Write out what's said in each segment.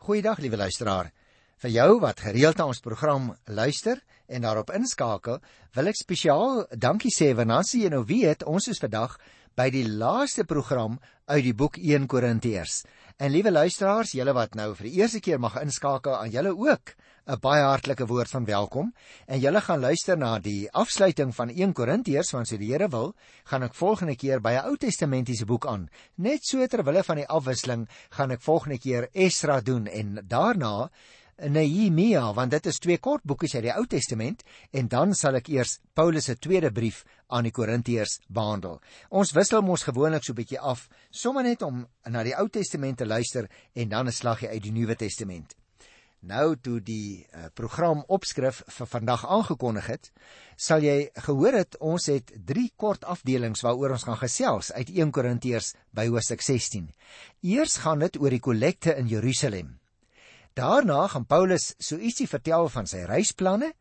Goeiedag liewe luisteraar. Vir jou wat gereeld na ons program luister en daarop inskakel, wil ek spesiaal dankie sê want dan sien jy nou weet ons is vandag by die laaste program uit die boek 1 Korintiërs. En liewe luisteraars, julle wat nou vir die eerste keer mag inskakel, aan julle ook 'n baie hartlike woord van welkom. En julle gaan luister na die afsluiting van 1 Korintiërs, want so die Here wil, gaan ek volgende keer by 'n Ou Testamentiese boek aan. Net so ter wille van die afwisseling gaan ek volgende keer Esra doen en daarna Nehemia want dit is twee kort boekies uit die Ou Testament en dan sal ek eers Paulus se tweede brief aan die Korintiërs behandel. Ons wissel mos gewoonlik so 'n bietjie af, sommer net om na die Ou Testament te luister en dan 'n slaggie uit die Nuwe Testament. Nou toe die uh, program opskrif vir vandag aangekondig het, sal jy gehoor het ons het 3 kort afdelings waaroor ons gaan gesels uit 1 Korintiërs by hoofstuk 16. Eers gaan dit oor die kollekte in Jerusalem. Daarna gaan Paulus so ietsie vertel van sy reisplanne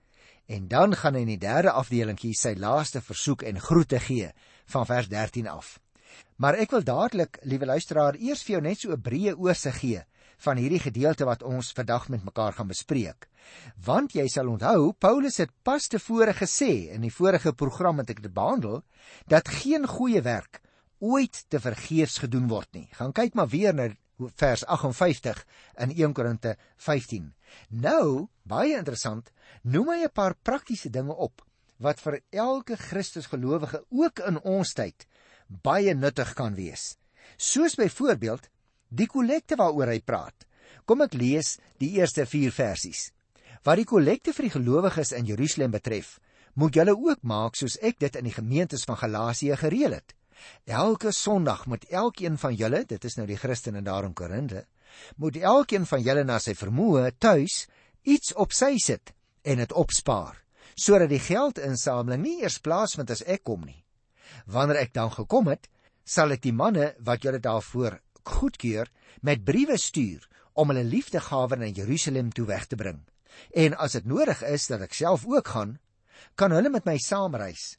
en dan gaan hy in die derde afdelingkie sy laaste versoek en groete gee van vers 13 af. Maar ek wil dadelik, liewe luisteraar, eers vir jou net so 'n breë oorsig gee van hierdie gedeelte wat ons vandag met mekaar gaan bespreek. Want jy sal onthou, Paulus het pas tevore gesê in die vorige program wat ek dit behandel, dat geen goeie werk ooit te vergeefs gedoen word nie. Gaan kyk maar weer na vers 58 in 1 Korinte 15. Nou, baie interessant, noem hy 'n paar praktiese dinge op wat vir elke Christusgelowige ook in ons tyd baie nuttig kan wees. Soos byvoorbeeld die kollekte waaroor hy praat. Kom ek lees die eerste 4 versies. Wat die kollekte vir die gelowiges in Jerusalem betref, moet julle ook maak soos ek dit in die gemeentes van Galasië gereël het. Elke Sondag moet elkeen van julle, dit is nou die Christene daar in Korinthe, moet elkeen van julle na sy vermoë tuis iets op sy sit en dit opspaar, sodat die geldinsameling nie eers plaasvind as ek kom nie. Wanneer ek dan gekom het, sal ek die manne wat julle daarvoor goedkeur met briewe stuur om hulle liefdegawe na Jerusalem toe weg te bring. En as dit nodig is dat ek self ook gaan, kan hulle met my saamreis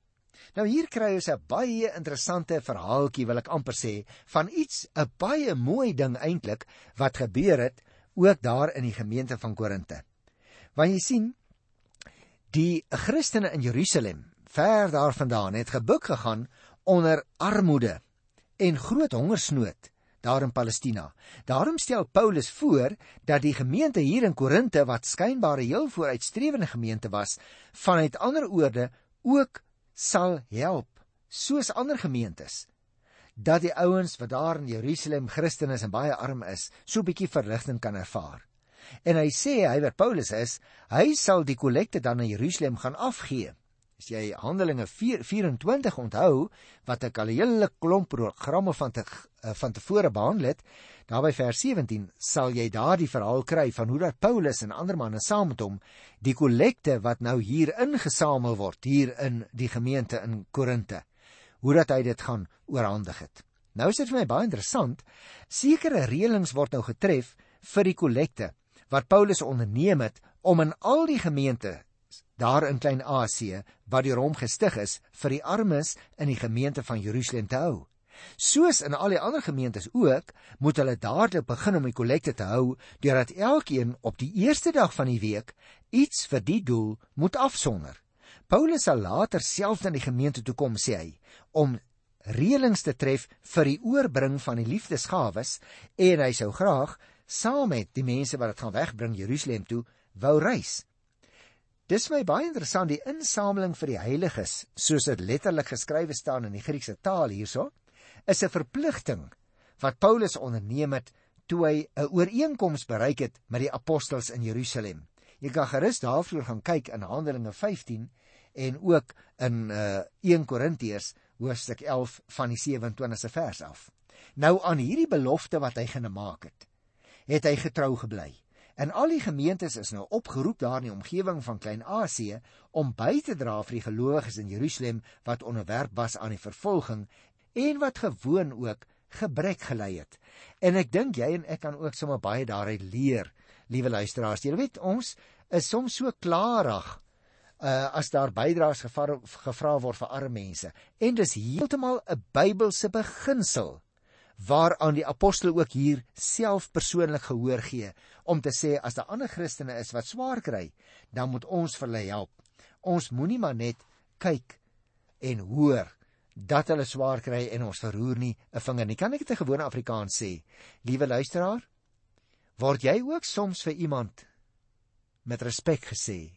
Nou hier kry ons 'n baie interessante verhaaltjie wil ek amper sê van iets 'n baie mooi ding eintlik wat gebeur het ook daar in die gemeente van Korinte. Want jy sien die Christene in Jerusalem ver daarvandaan het gebuk gegaan onder armoede en groot hongersnood daar in Palestina. Daarom stel Paulus voor dat die gemeente hier in Korinte wat skynbaar 'n heel vooruitstrewende gemeente was, vanuit ander oorde ook sal help soos ander gemeentes dat die ouens wat daar in Jerusalem Christen is en baie arm is, so 'n bietjie verligting kan ervaar. En hy sê hy wat Paulus is, hy sal die kollekte dan in Jerusalem gaan afgee. As jy Handelinge 4, 24 onthou wat ek al 'n hele klomp programme van te eh, van tevore behandel het, daar by vers 17 sal jy daardie verhaal kry van hoe dat Paulus en ander manne saam met hom die kollekte wat nou hier ingesamel word hier in die gemeente in Korinte, hoe dat hy dit gaan oorhandig het. Nou is dit vir my baie interessant, sekere reëlings word nou getref vir die kollekte wat Paulus onderneem het om in al die gemeente daar in Klein-Asië wat deur hom gestig is vir die armes in die gemeente van Jerusalem te hou. Soos in al die ander gemeentes ook, moet hulle dadelik begin om die kollekte te hou deurdat elkeen op die eerste dag van die week iets vir die doel moet afsonder. Paulus sal later self na die gemeente toe kom sê hy om reëlings te tref vir die oorbring van die liefdesgawes en hy sou graag saam met die mense wat dit gaan wegbring Jerusalem toe wou reis. Dis my baie interessant die insameling vir die heiliges, soos dit letterlik geskrywe staan in die Griekse taal hierso, is 'n verpligting wat Paulus onderneem het toe hy 'n ooreenkoms bereik het met die apostels in Jerusalem. Jy kan gerus daarvoor gaan kyk in Handelinge 15 en ook in uh, 1 Korintiërs hoofstuk 11 van die 27ste vers af. Nou aan hierdie belofte wat hy gemaak het, het hy getrou gebly. En al die gemeentes is nou opgeroep daar in die omgewing van Klein-Asië om by te dra vir die gelowiges in Jerusalem wat onderwerp was aan die vervolging en wat gewoon ook gebrek gelei het. En ek dink jy en ek kan ook sommer baie daaruit leer, liewe luisteraars. Jy weet ons is soms so klarig uh as daar bydraes gevra word vir arme mense. En dis heeltemal 'n Bybelse beginsel waaraan die apostel ook hier self persoonlik gehoor gee om te sê as daar ander Christene is wat swaar kry, dan moet ons vir hulle help. Ons moenie maar net kyk en hoor dat hulle swaar kry en ons verroer nie 'n vinger nie. Kan ek dit in gewone Afrikaans sê? Liewe luisteraar, word jy ook soms vir iemand met respek gesê?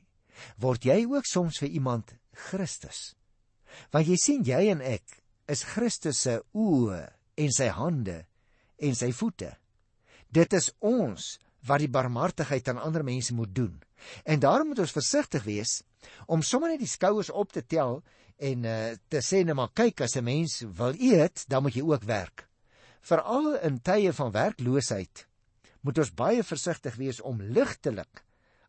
Word jy ook soms vir iemand Christus? Want jy sien jy en ek is Christus se oë en sy hande en sy voete. Dit is ons wat die barmhartigheid aan ander mense moet doen. En daarom moet ons versigtig wees om sommer net die skouers op te tel en uh, te sê net maar kyk as 'n mens wil eet, dan moet jy ook werk. Veral in tye van werkloosheid moet ons baie versigtig wees om ligtelik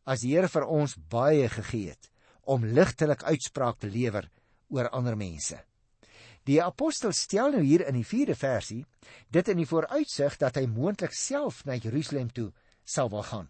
as die Here vir ons baie gegee het om ligtelik uitspraak te lewer oor ander mense. Die apostel stel nou hier in die 4de versie dit in die vooruitsig dat hy moontlik self na Jerusalem toe sal wil gaan.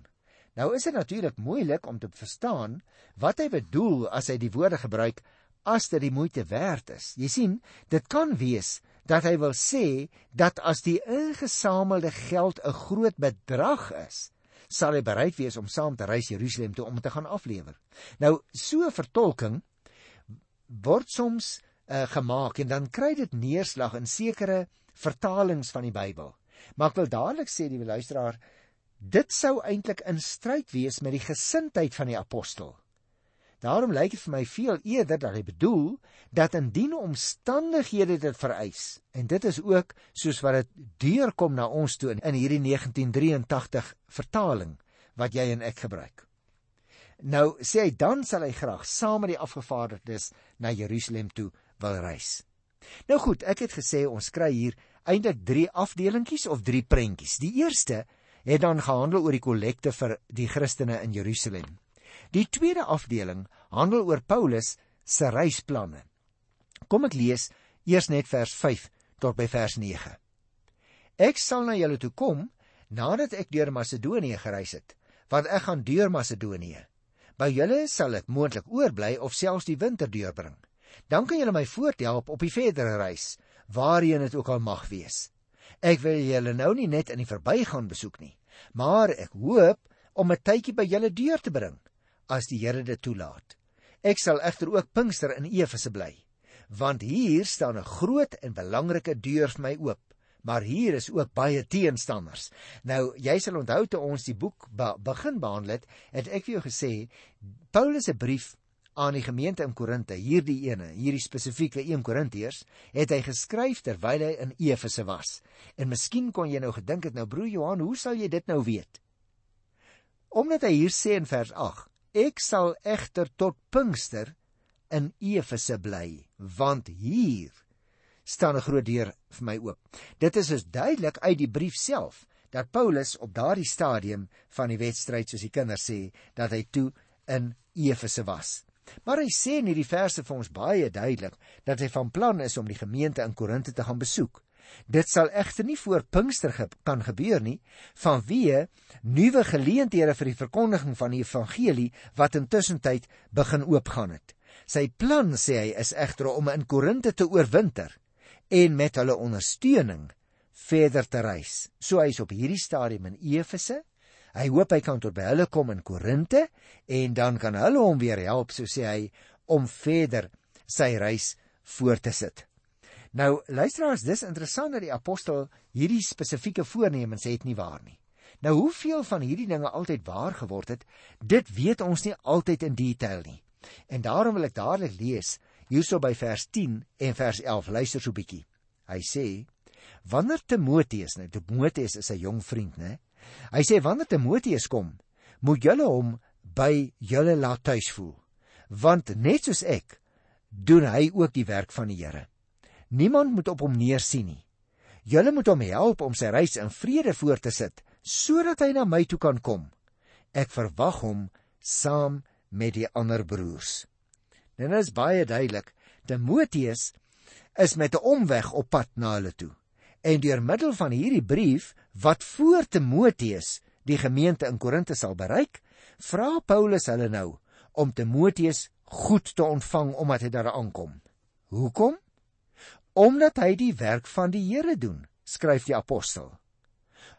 Nou is dit natuurlik moeilik om te verstaan wat hy bedoel as hy die woorde gebruik as dit die moeite werd is. Jy sien, dit kan wees dat hy wil sê dat as die ingesamelde geld 'n groot bedrag is, sal hy bereid wees om saam te reis Jerusalem toe om te gaan aflewer. Nou, so 'n vertolking word soms uh, gemaak en dan kry dit neerslag in sekere vertalings van die Bybel. Maar ek wil dadelik sê die luisteraar, dit sou eintlik in stryd wees met die gesindheid van die apostel. Daarom lyk dit vir my veel eerder dat hy bedoel dat indien omstandighede dit vereis en dit is ook soos wat dit deurkom na ons toe in hierdie 1983 vertaling wat jy en ek gebruik. Nou sê hy dan sal hy graag saam met die afgevaardigdes na Jerusalem toe wil reis. Nou goed, ek het gesê ons kry hier eintlik 3 afdelingkies of 3 prentjies. Die eerste het dan gehandel oor die kollekte vir die Christene in Jerusalem. Die tweede afdeling handel oor Paulus se reisplanne. Kom ek lees eers net vers 5 tot by vers 9. Ek sal na julle toe kom nadat ek deur Macedonië gereis het, want ek gaan deur Macedonië. By julle sal ek moontlik oorbly of selfs die winter deurbring dan kan julle my voorthelp op die verdere reis, waarheen dit ook al mag wees. Ek wil julle nou nie net in die verbygaan besoek nie, maar ek hoop om 'n tydjie by julle deur te bring as die Here dit toelaat. Ek sal egter ook Pinkster in Efese bly, want hier staan 'n groot en belangrike deur vir my oop. Maar hier is ook baie teenstanders. Nou, jy sal onthou toe ons die boek be begin behandel het, het ek vir jou gesê Paulus se brief aan die gemeente in Korinte, hierdie ene, hierdie spesifieke 1 Korintiërs, het hy geskryf terwyl hy in Efese was. En miskien kon jy nou gedink het nou broer Johan, hoe sal jy dit nou weet? Omdat hy hier sê in vers 8, ek sal egter tot Pinkster in Efese bly, want hier staan 'n groot deur vir my oop. Dit is dus duidelik uit die brief self dat Paulus op daardie stadium van die wedstryd soos die kinders sê dat hy toe in Efese was. Maar hy sê in hierdie verse vir ons baie duidelik dat hy van plan is om die gemeente in Korinte te gaan besoek. Dit sal egter nie voor Pinkster ge kan gebeur nie, vanweë nuwe geleenthede vir die verkondiging van die evangelie wat intussen tyd begin oopgaan het. Sy plan sê hy is egter om in Korinte te oorwinter en met hulle ondersteuning verder te reis. So hy is op hierdie stadium in Efese Hy hoop hy kan tot by hulle kom in Korinte en dan kan hulle hom weer help, so sê hy, om verder sy reis voort te sit. Nou, luisteraars, dis interessant dat die apostel hierdie spesifieke voornemens het nie waar nie. Nou, hoeveel van hierdie dinge altyd waar geword het, dit weet ons nie altyd in detail nie. En daarom wil ek dadelik lees hierso by vers 10 en vers 11. Luister so 'n bietjie. Hy sê: "Wanneer Timoteus, nou Timoteus is 'n jong vriend, né? Hy sê wanneer Timoteus kom, moet julle hom by julle laat tuis voel, want net soos ek doen hy ook die werk van die Here. Niemand moet op hom neersien nie. Julle moet hom help om sy reis in vrede voort te sit sodat hy na my toe kan kom. Ek verwag hom saam met die ander broers. Dit is baie duidelik. Timoteus is met 'n omweg op pad na hulle toe. En deur middel van hierdie brief wat voor Timoteus die gemeente in Korinte sal bereik, vra Paulus hulle nou om Timoteus goed te ontvang omdat hy daar aankom. Hoekom? Omdat hy die werk van die Here doen. skryf die apostel.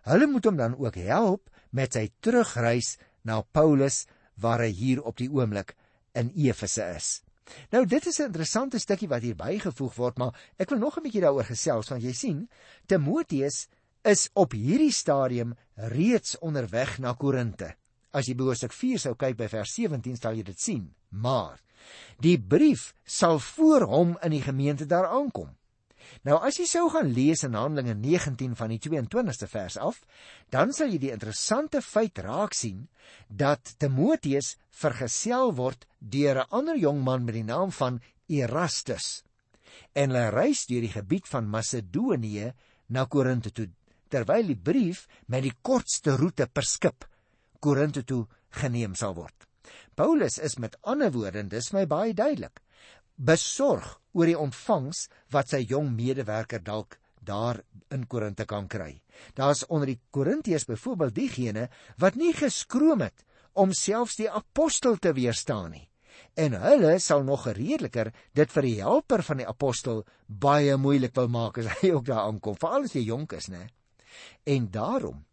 Hulle moet hom dan ook help met sy terugreis na Paulus waar hy hier op die oomblik in Efese is. Nou dit is 'n interessante stukkie wat hier bygevoeg word, maar ek wil nog 'n bietjie daaroor gesels want jy sien, Timoteus is op hierdie stadium reeds onderweg na Korinte. As jy behoorlik 4 sou kyk by vers 17 sal jy dit sien. Maar die brief sal voor hom in die gemeente daar aankom. Nou as jy sou gaan lees in Handelinge 19 van die 22ste vers af, dan sal jy die interessante feit raak sien dat Timoteus vergesel word deur 'n ander jong man met die naam van Erastus. En hulle reis deur die gebied van Macedonië na Korinte toe, terwyl die brief met die kortste roete per skip Korinte toe geneem sal word. Paulus is met ander woorde, dis my baie duidelik, besorg oor die ontvangs wat sy jong medewerker dalk daar in Korinte kan kry. Daar's onder die Korintiërs byvoorbeeld diegene wat nie geskroom het om selfs die apostel te weerstaan nie. En hulle sal nog redeliker dit vir die helper van die apostel baie moeilik wil maak as hy ook daar aankom, veral as hy jonk is, né? En daarom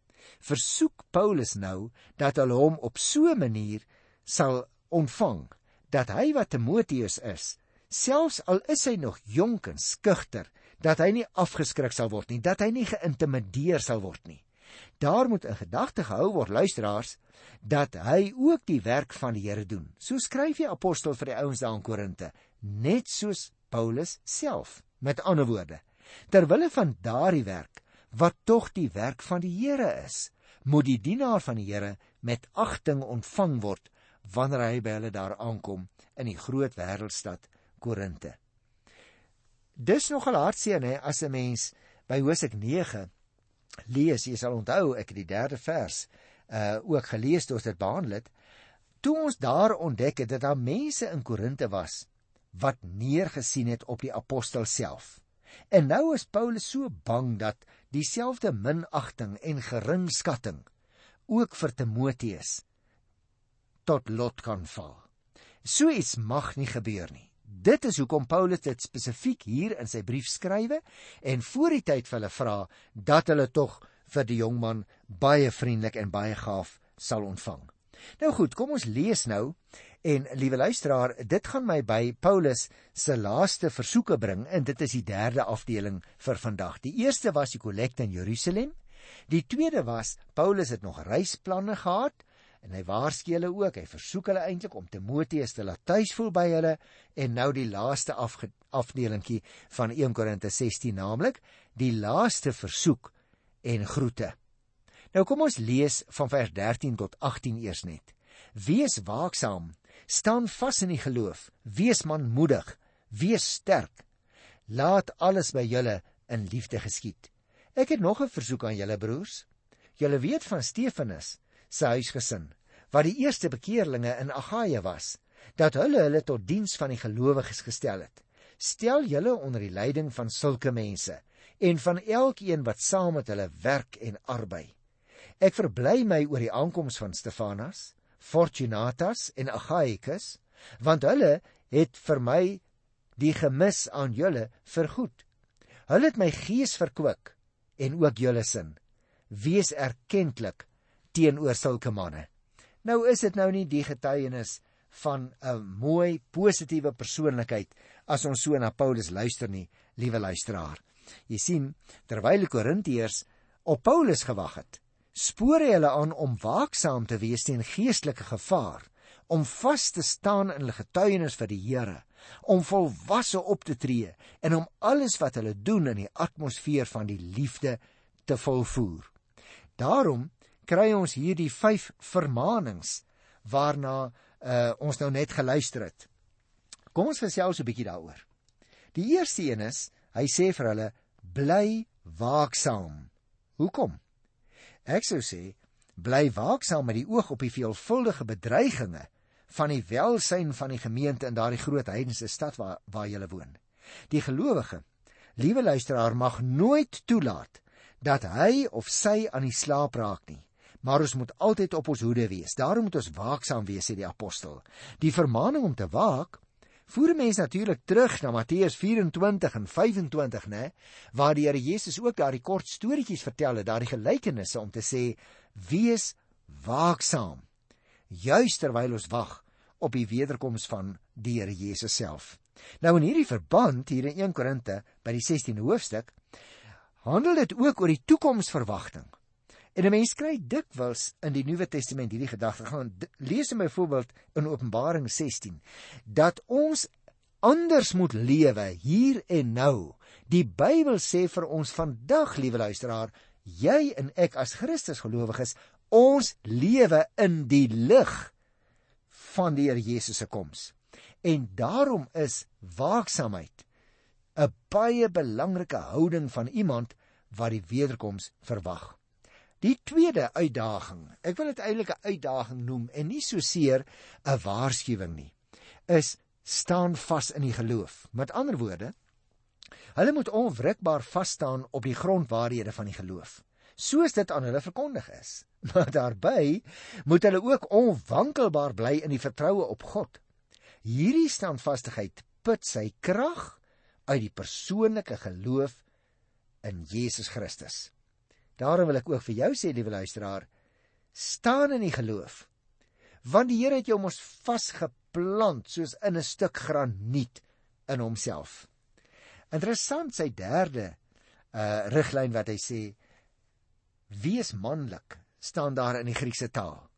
versoek Paulus nou dat hulle hom op so 'n manier sal ontvang dat hy wat Timoteus is, selfs al is hy nog jonk en skugter, dat hy nie afgeskrik sal word nie, dat hy nie geïntimideer sal word nie. Daar moet in gedagte gehou word, luisteraars, dat hy ook die werk van die Here doen. So skryf die apostel vir die ouens daar in Korinte, net soos Paulus self. Met ander woorde, ter wille van daardie werk wat tog die werk van die Here is, moet die dienaar van die Here met agting ontvang word wanneer hy by hulle daar aankom in die groot wêreldstad Korinte. Dis nogal hartseer hè as 'n mens by Hosea 9 lees, jy sal onthou ek het die 3de vers uh ook gelees toe ons dit behandel het. Toe ons daar ontdek het dat daar mense in Korinte was wat neergesien het op die apostel self. En nou is Paulus so bang dat dieselfde minagting en geringskatting ook vir Timoteus tot lot kan val. So iets mag nie gebeur nie. Dit is hoekom Paulus dit spesifiek hier in sy brief skrywe en voor die tyd vir hulle vra dat hulle tog vir die jong man baie vriendelik en baie gaaf sal ontvang. Nou goed, kom ons lees nou en liewe luisteraar, dit gaan my by Paulus se laaste versoeke bring en dit is die derde afdeling vir vandag. Die eerste was die kollekte in Jerusalem. Die tweede was Paulus het nog reisplanne gehad en hy waarsku hulle ook, hy versoek hulle eintlik om Timoteus te laat tuis voel by hulle en nou die laaste afdelingkie van 1 Korinte 16 naamlik die laaste versoek en groete. Nou kom ons lees van vers 13 tot 18 eers net. Wees waaksaam, staan vas in die geloof, wees manmoedig, wees sterk. Laat alles by julle in liefde geskied. Ek het nog 'n versoek aan julle broers. Julle weet van Stefanus se huisgesin wat die eerste bekeerlinge in Agaia was dat hulle hulle tot diens van die gelowiges gestel het. Stel julle onder die leiding van sulke mense en van elkeen wat saam met hulle werk en arbei. Ek verbly my oor die aankoms van Stefanas Fortunatus en Achaicus want hulle het vir my die gemis aan julle vergoed. Hulle het my gees verkwik en ook julle sin. Wees erkentlik teenoor sulke manne. Nou is dit nou nie die getuienis van 'n mooi positiewe persoonlikheid as ons so na Paulus luister nie, liewe luisteraar. Jy sien, terwyl die Korintiërs op Paulus gewag het, spoor hy hulle aan om waaksaam te wees teen geestelike gevaar, om vas te staan in hulle getuienis vir die Here, om volwasse op te tree en om alles wat hulle doen in die atmosfeer van die liefde te volvoer. Daarom kry ons hierdie 5 vermaanings waarna uh, ons nou net geluister het. Kom ons gesels 'n bietjie daaroor. Die eerste een is, hy sê vir hulle bly waaksaam. Hoekom? Ek sou sê bly waaksaam met die oog op die veelvuldige bedreigings van die welsyn van die gemeente in daardie groot heidense stad waar waar jy woon. Die gelowige, liewe luisteraar, mag nooit toelaat dat hy of sy aan die slaap raak nie maar ons moet altyd op ons hoede wees. Daarom moet ons waaksaam wees, sê die apostel. Die vermaaning om te waak Voer mense natuurlik terug na Matteus 24 en 25, né, waar die Here Jesus ook daardie kort storieetjies vertel het, daardie gelykenisse om te sê: "Wees waaksaam." Juist terwyl ons wag op die wederkoms van die Here Jesus self. Nou in hierdie verband hier in 1 Korinte by die 16de hoofstuk handel dit ook oor die toekomsverwagting. En 'n mens kry dikwels in die Nuwe Testament hierdie gedagte gaan lees in byvoorbeeld in Openbaring 16 dat ons anders moet lewe hier en nou. Die Bybel sê vir ons vandag, liewe luisteraar, jy en ek as Christus gelowiges, ons lewe in die lig van die Here Jesus se koms. En daarom is waaksaamheid 'n baie belangrike houding van iemand wat die wederkoms verwag. Die tweede uitdaging, ek wil dit eintlik 'n uitdaging noem en nie so seer 'n waarskuwing nie, is staan vas in die geloof. Met ander woorde, hulle moet onwrikbaar vas staan op die grondwaarhede van die geloof, soos dit aan hulle verkondig is. Maar daarbey moet hulle ook onwankelbaar bly in die vertroue op God. Hierdie standvastigheid put sy krag uit die persoonlike geloof in Jesus Christus. Daarom wil ek ook vir jou sê, liewe luisteraar, staan in die geloof. Want die Here het jou mos vasgeplant soos in 'n stuk graniet in homself. Interessant sy derde uh riglyn wat hy sê wees manlik staan daar in die Griekse taal.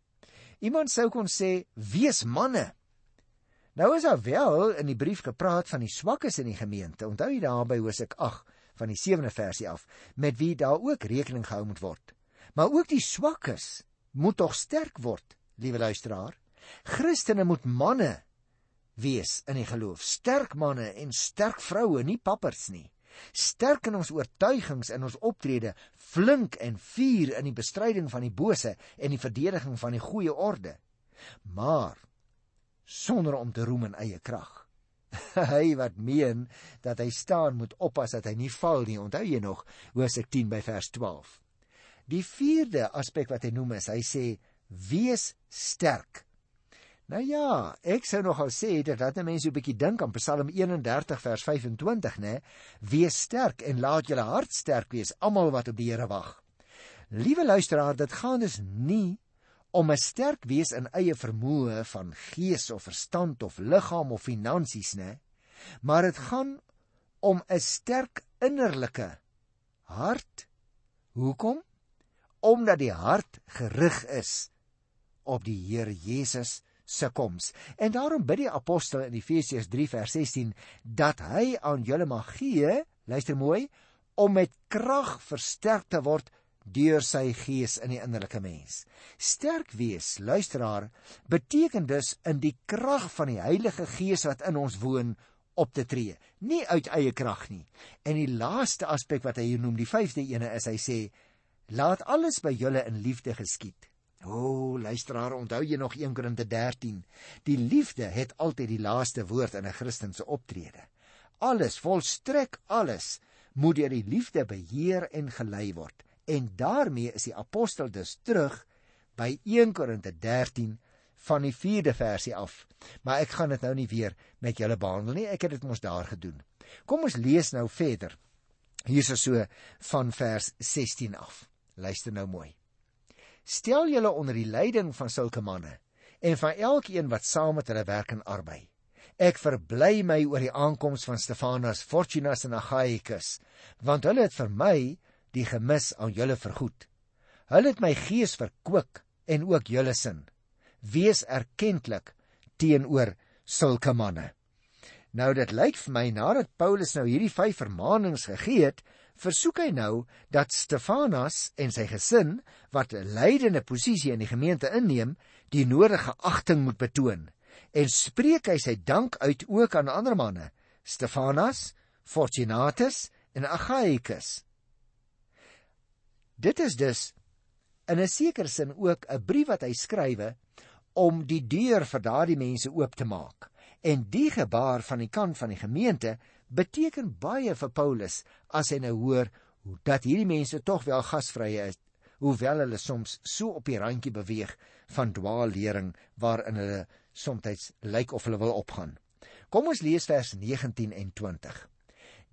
Iemand sou kon sê wees manne. Nou is daar wel in die brief gepraat van die swakkes in die gemeente. Onthou jy daar by Hosea van die 7de versie af met wie daar ook rekening gehou moet word. Maar ook die swakkes moet tog sterk word, liewe luisteraar. Christene moet manne wees in die geloof, sterk manne en sterk vroue, nie pappers nie. Sterk in ons oortuigings en ons optrede, flink en vuur in die bestryding van die bose en die verdediging van die goeie orde. Maar sonder om te roem in eie krag. hy wat meen dat hy staan moet oppas dat hy nie val nie. Onthou jy nog Hosea 10 by vers 12. Die vierde aspek wat hy noem is hy sê wees sterk. Nou ja, ek sou nogal sê dat dat mense 'n bietjie dink aan Psalm 31 vers 25, né? Wees sterk en laat julle hart sterk wees, almal wat op die Here wag. Liewe luisteraar, dit gaan dus nie om 'n sterk wees in eie vermoë van gees of verstand of liggaam of finansies nê maar dit gaan om 'n sterk innerlike hart. Hoekom? Omdat die hart gerig is op die Here Jesus se koms. En daarom bid die apostel in Efesiërs 3 vers 16 dat hy aan julle mag gee luister mooi om met krag versterk te word deur sy gees in die innerlike mens. Sterk wees, luisteraar, beteken dus in die krag van die Heilige Gees wat in ons woon op te tree, nie uit eie krag nie. En die laaste aspek wat hy hier noem, die vyfde ene is hy sê, laat alles by julle in liefde geskied. O, oh, luisteraar, onthou jy nog 1 Korinte 13? Die liefde het altyd die laaste woord in 'n Christelike optrede. Alles, volstrek alles, moet deur die liefde beheer en gelei word. En daarmee is die apostel dus terug by 1 Korinte 13 van die 4de versie af. Maar ek gaan dit nou nie weer met julle behandel nie. Ek het dit mos daar gedoen. Kom ons lees nou verder. Hier is so van vers 16 af. Luister nou mooi. Stel julle onder die leiding van sulke manne en van elkeen wat saam met hulle werk en arbei. Ek verbly my oor die aankoms van Stefanas, Fortunas en Achaicus, want hulle het vir my die gemis aan julle vergoed. Hulle het my gees verkwik en ook julle sin. Wees erkentlik teenoor sulke manne. Nou dit lyk vir my nadat Paulus nou hierdie vyf vermaanings gegee het, versoek hy nou dat Stefanas en sy gesin wat 'n leidende posisie in die gemeente inneem, die nodige agting moet betoon en spreek hy sy dank uit ook aan ander manne, Stefanas, Fortunatus en Achaicus. Dit is dus in 'n sekere sin ook 'n brief wat hy skrywe om die deur vir daardie mense oop te maak. En die gebaar van die kant van die gemeente beteken baie vir Paulus as hy nou hoor dat hierdie mense tog wel gasvrye is, hoewel hulle soms so op die randjie beweeg van dwaallering waarin hulle soms lyk of hulle wil opgaan. Kom ons lees vers 19 en 20.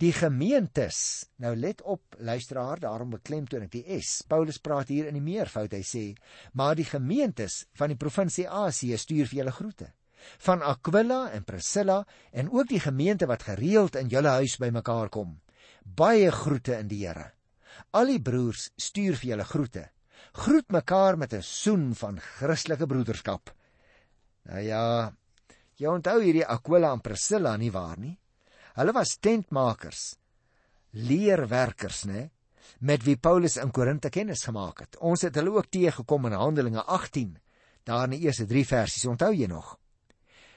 Die gemeentes, nou let op luisteraar, daarom beklemtoon ek die S. Paulus praat hier in die meervoud. Hy sê: "Maar die gemeentes van die provinsie Asie stuur vir julle groete. Van Aquila en Priscilla en ook die gemeente wat gereeld in julle huis bymekaar kom. Baie groete in die Here. Al die broers stuur vir julle groete. Groet mekaar met 'n soen van Christelike broederskap." Nou ja, jy onthou hierdie Aquila en Priscilla nie waar nie? Hulle was tentmakers, leerwerkers, né, met wie Paulus in Korinte kennis gemaak het. Ons het hulle ook teëgekom in Handelinge 18, daar in die eerste 3 versies, onthou jy nog?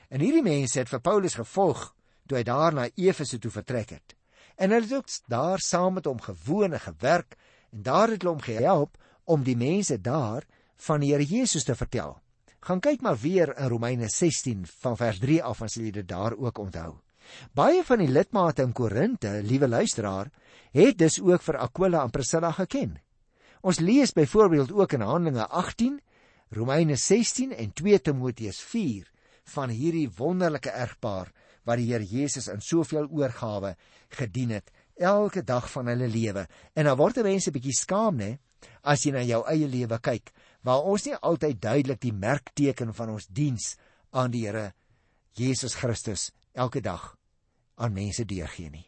En hierdie mense het vir Paulus gevolg toe hy daar na Efese toe vertrek het. En hulle het ook daar saam met hom gewoon en gewerk en daar het hulle hom gehelp om die mense daar van die Here Jesus te vertel. Gaan kyk maar weer in Romeine 16 van vers 3 af as jy dit daar ook onthou. Baie van die lidmate in Korinte, liewe luisteraar, het dus ook vir Aquila en Priscilla geken. Ons lees byvoorbeeld ook in Handelinge 18, Romeine 16 en 2 Timoteus 4 van hierdie wonderlike erfpaar wat die Here Jesus in soveel oorgawe gedien het elke dag van hulle lewe. En dan word mense bietjie skaam, né, as jy na jou eie lewe kyk, waar ons nie altyd duidelik die merkteken van ons diens aan die Here Jesus Christus elke dag aan mense deurgee nie.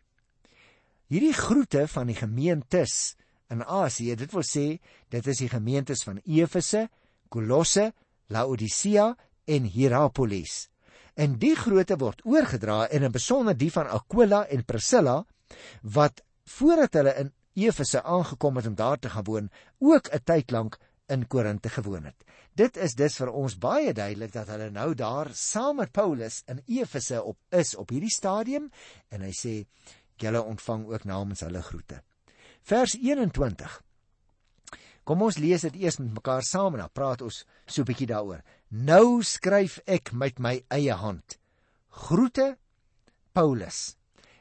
Hierdie groete van die gemeentes in Asië, dit wil sê, dit is die gemeentes van Efese, Kolosse, Laodicea en Hierapolis. En die groete word oorgedra en in besonder die van Aquila en Priscilla wat voordat hulle in Efese aangekom het om daar te gaan woon, ook 'n tyd lank in Korinte gewoon het. Dit is dus vir ons baie duidelik dat hulle nou daar saam met Paulus in Efese op is op hierdie stadium en hy sê julle ontvang ook namens hulle groete. Vers 21. Kom ons lees dit eers met mekaar saam en dan praat ons so 'n bietjie daaroor. Nou skryf ek met my eie hand. Groete Paulus.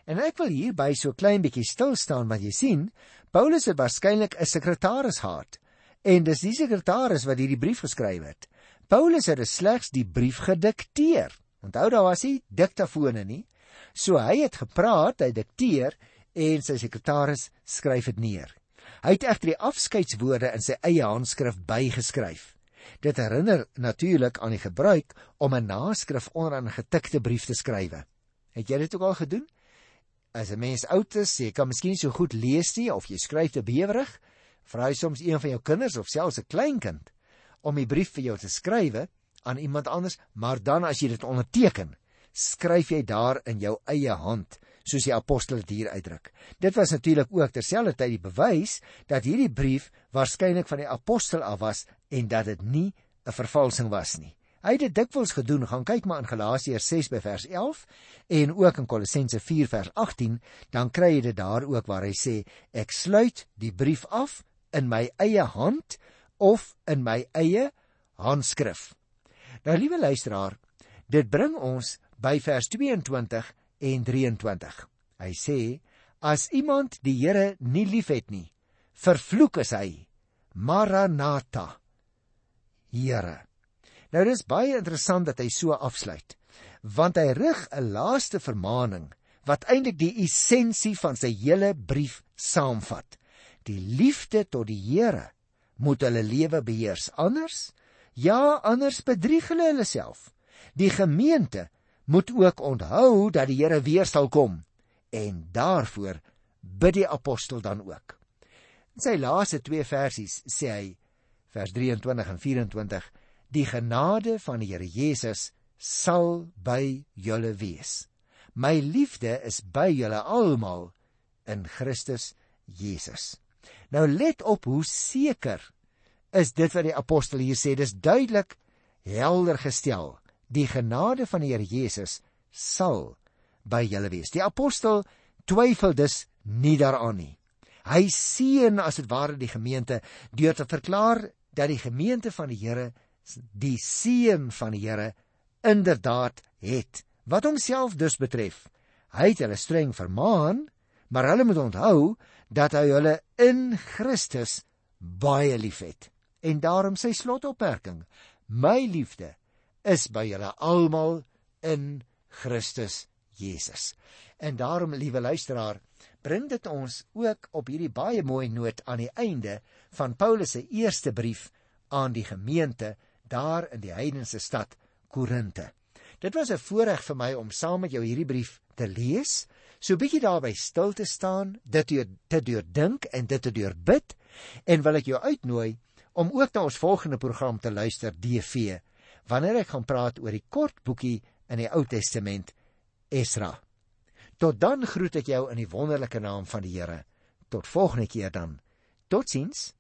En ek wil hierby so klein bietjie stil staan want jy sien, Paulus het waarskynlik 'n sekretaris gehad. En dis die sekretaris wat hierdie brief geskryf het. Paulus het slegs die brief gedikteer. Onthou daar was nie diktafone nie. So hy het gepraat, hy dikteer en sy sekretaris skryf dit neer. Hy het egter die afskeidswoorde in sy eie handskrif bygeskryf. Dit herinner natuurlik aan die gebruik om 'n naskrif onder 'n getikte brief te skryf. Het jy dit ook al gedoen? As 'n mens oud is, jy kan miskien so goed lees nie of jy skryf te bewerig, vra jy soms een van jou kinders of selfs 'n kleinkind om 'n brief vir jou te skrywe aan iemand anders, maar dan as jy dit onderteken, skryf jy daar in jou eie hand, soos die apostel dit hier uitdruk. Dit was natuurlik ook terselfdertyd die bewys dat hierdie brief waarskynlik van die apostel af was en dat dit nie 'n vervalsing was nie. Hy het dit dikwels gedoen. Gaan kyk maar in Galasiërs 6 by vers 11 en ook in Kolossense 4 vers 18, dan kry jy dit daar ook waar hy sê ek sluit die brief af in my eie hand of in my eie handskrif. Nou liewe luisteraar, dit bring ons by vers 22 en 23. Hy sê as iemand die Here nie liefhet nie, vervloek is hy. Maranatha. Here. Nou dis baie interessant dat hy so afsluit, want hy rig 'n laaste vermaaning wat eintlik die essensie van sy hele brief saamvat die liefde tot die Here moet hulle lewe beheers. Anders ja anders bedrieg hulle hulle self. Die gemeente moet ook onthou dat die Here weer sal kom. En daarvoor bid die apostel dan ook. In sy laaste twee versies sê hy vers 23 en 24 die genade van die Here Jesus sal by julle wees. My liefde is by julle almal in Christus Jesus Nou let op hoe seker is dit wat die apostel hier sê. Dis duidelik helder gestel. Die genade van die Here Jesus sal by julle wees. Die apostel twyfel dus nie daaraan nie. Hy seën as dit ware die gemeente deur te verklaar dat die gemeente van die Here die seën van die Here inderdaad het. Wat homself dus betref, hy het hulle streng vermaan, maar hulle moet onthou dat hy hulle in Christus baie liefhet. En daarom sy slotopmerking: My liefde is by julle almal in Christus Jesus. En daarom, liewe luisteraar, bring dit ons ook op hierdie baie mooi noot aan die einde van Paulus se eerste brief aan die gemeente daar in die heidense stad Korinte. Dit was 'n voorreg vir my om saam met jou hierdie brief te lees, so bietjie daarby stil te staan, dit te deurdink en dit te deurbid en wil ek jou uitnooi om ook na ons volgende program te luister DV wanneer ek gaan praat oor die kort boekie in die Ou Testament Esra. Tot dan groet ek jou in die wonderlike naam van die Here. Tot volgende keer dan. Totsiens.